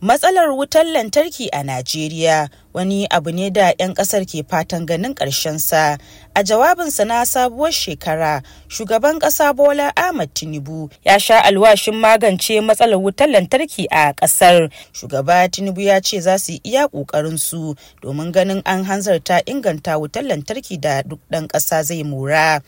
Matsalar wutar lantarki a Najeriya. Wani abu ne da 'yan ƙasar ke fatan ganin sa. A jawabinsa na sabuwar shekara, shugaban ƙasa Bola Ahmad Tinubu ya sha alwashin magance matsalar wutar lantarki a ƙasar. Shugaba Tinubu ya ce za su iya ƙoƙarinsu domin ganin an hanzarta inganta wutar lantarki da duk ɗan ƙasa zai mora.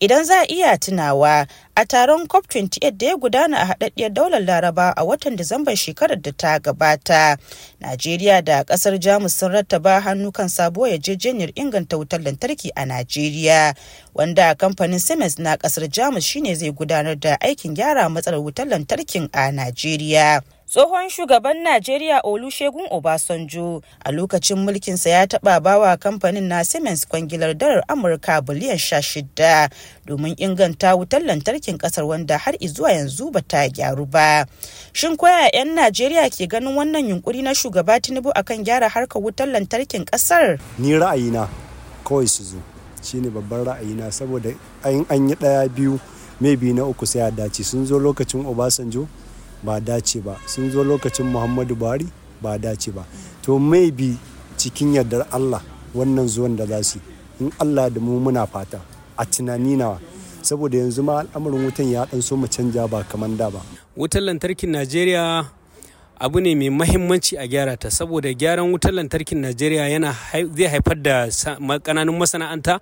Idan za a iya tunawa, a taron COP28 da ya gudana a haɗaɗɗiyar daular Laraba a watan Disambar shekarar da ta gabata, Najeriya da ƙasar Jamus sun rattaba hannu kan sabuwar yarjejeniyar inganta wutar lantarki a Najeriya wanda kamfanin Siemens na ƙasar Jamus shine zai gudanar da aikin gyara matsalar wutar lantarkin a Najeriya. Tsohon shugaban Najeriya Olusegun Obasanjo a lokacin mulkinsa ya taɓa bawa kamfanin na Siemens kwangilar dalar Amurka biliyan sha shida domin inganta wutar lantarkin ƙasar wanda har zuwa yanzu ba ta gyaru ba. Shin koya 'yan Najeriya ke ganin wannan yunkuri na shugaba Tinubu akan gyara harkar wutar lantarkin ƙasar? Ni ra'ayina kawai su zo shine babban ra'ayina saboda an yi ɗaya biyu maybe na uku sai a dace sun zo lokacin Obasanjo ba dace ba. Sun zo lokacin muhammadu buhari ba dace ba. To maybe cikin yardar allah wannan zuwan da za su in allah da mu muna fata. A tunani nawa. Saboda yanzu ma al'amarin wutan ya dan so mu canja ba kamar da ba. Wutar lantarkin najeriya abu ne mai mahimmanci a gyara ta. Saboda gyaran wutar lantarkin najeriya yana zai haifar da kananun masana'anta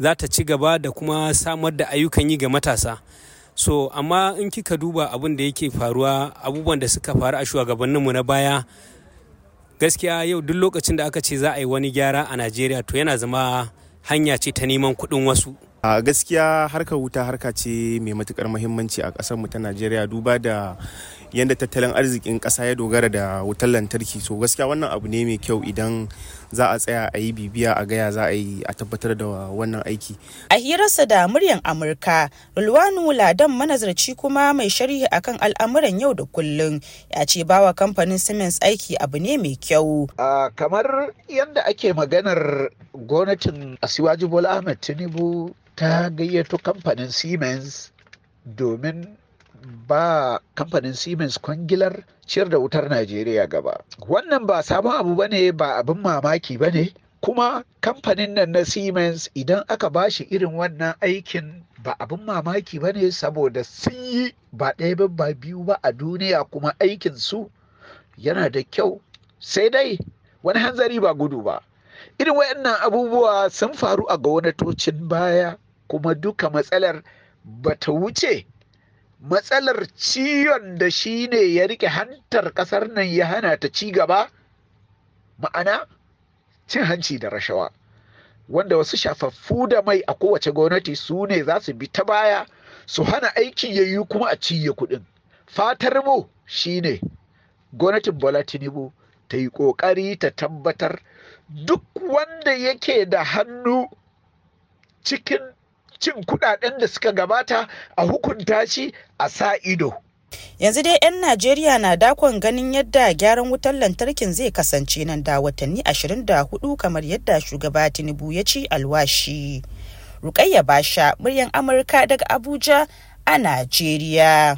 za ta ci gaba da kuma samar da ayyukan yi ga matasa. So amma in kika duba abin da yake faruwa abubuwan da suka faru a shugabanninmu na baya gaskiya yau duk lokacin da aka ce za a yi wani gyara a najeriya to yana zama hanya ce ta neman kuɗin wasu. A gaskiya harkar wuta harka ce mai matuƙar muhimmanci a ƙasar mu ta najeriya duba da yadda tattalin arzikin ƙasa ya dogara da wutar lantarki. So gaskiya wannan abu ne mai kyau idan za a tsaya a yi bibiya a gaya za a yi a tabbatar da wannan aiki. A hirarsa da muryan amurka rulwanu ladan manazarci kuma mai sharhi akan al'amuran yau da kullum ya ce bawa kamfanin siemens aiki abu ne mai kyau. Kamar yadda ake maganar gwamnatin asiwaji bola ahmed tinubu ta gayyato kamfanin siemens domin ba kamfanin siemens kwangilar ciyar da wutar najeriya gaba. Wannan ba sabon abu ba ne ba abin mamaki ba ne kuma kamfanin nan na siemens idan aka ba shi irin wannan aikin ba abin mamaki ba ne saboda sun yi ba ɗaya ba biyu ba a duniya kuma aikin su yana da kyau. Sai dai wani hanzari ba gudu ba. Irin wayannan abubuwa sun faru a gwamnatocin baya kuma duka matsalar bata wuce matsalar ciwon da shi ne ya riƙe hantar ƙasar nan ya hana ta ci gaba ma'ana cin hanci da rashawa wanda wasu shafaffu da mai a kowace gwamnati su ne za su bi ta baya su hana aikin ya yi kuma a ciye kuɗin. Fatar mu shine gwamnatin bola tinubu ta yi ƙoƙari ta tabbatar duk wanda yake da hannu cikin cin kuɗaɗen da suka gabata a hukunta shi a sa ido. Yanzu dai 'yan Najeriya na dakon ganin yadda gyaran wutar lantarkin zai kasance nan da watanni 24 kamar yadda shugaba Tinubu ya ci alwashi. Rukayya Basha, muryan Amurka daga Abuja a Najeriya.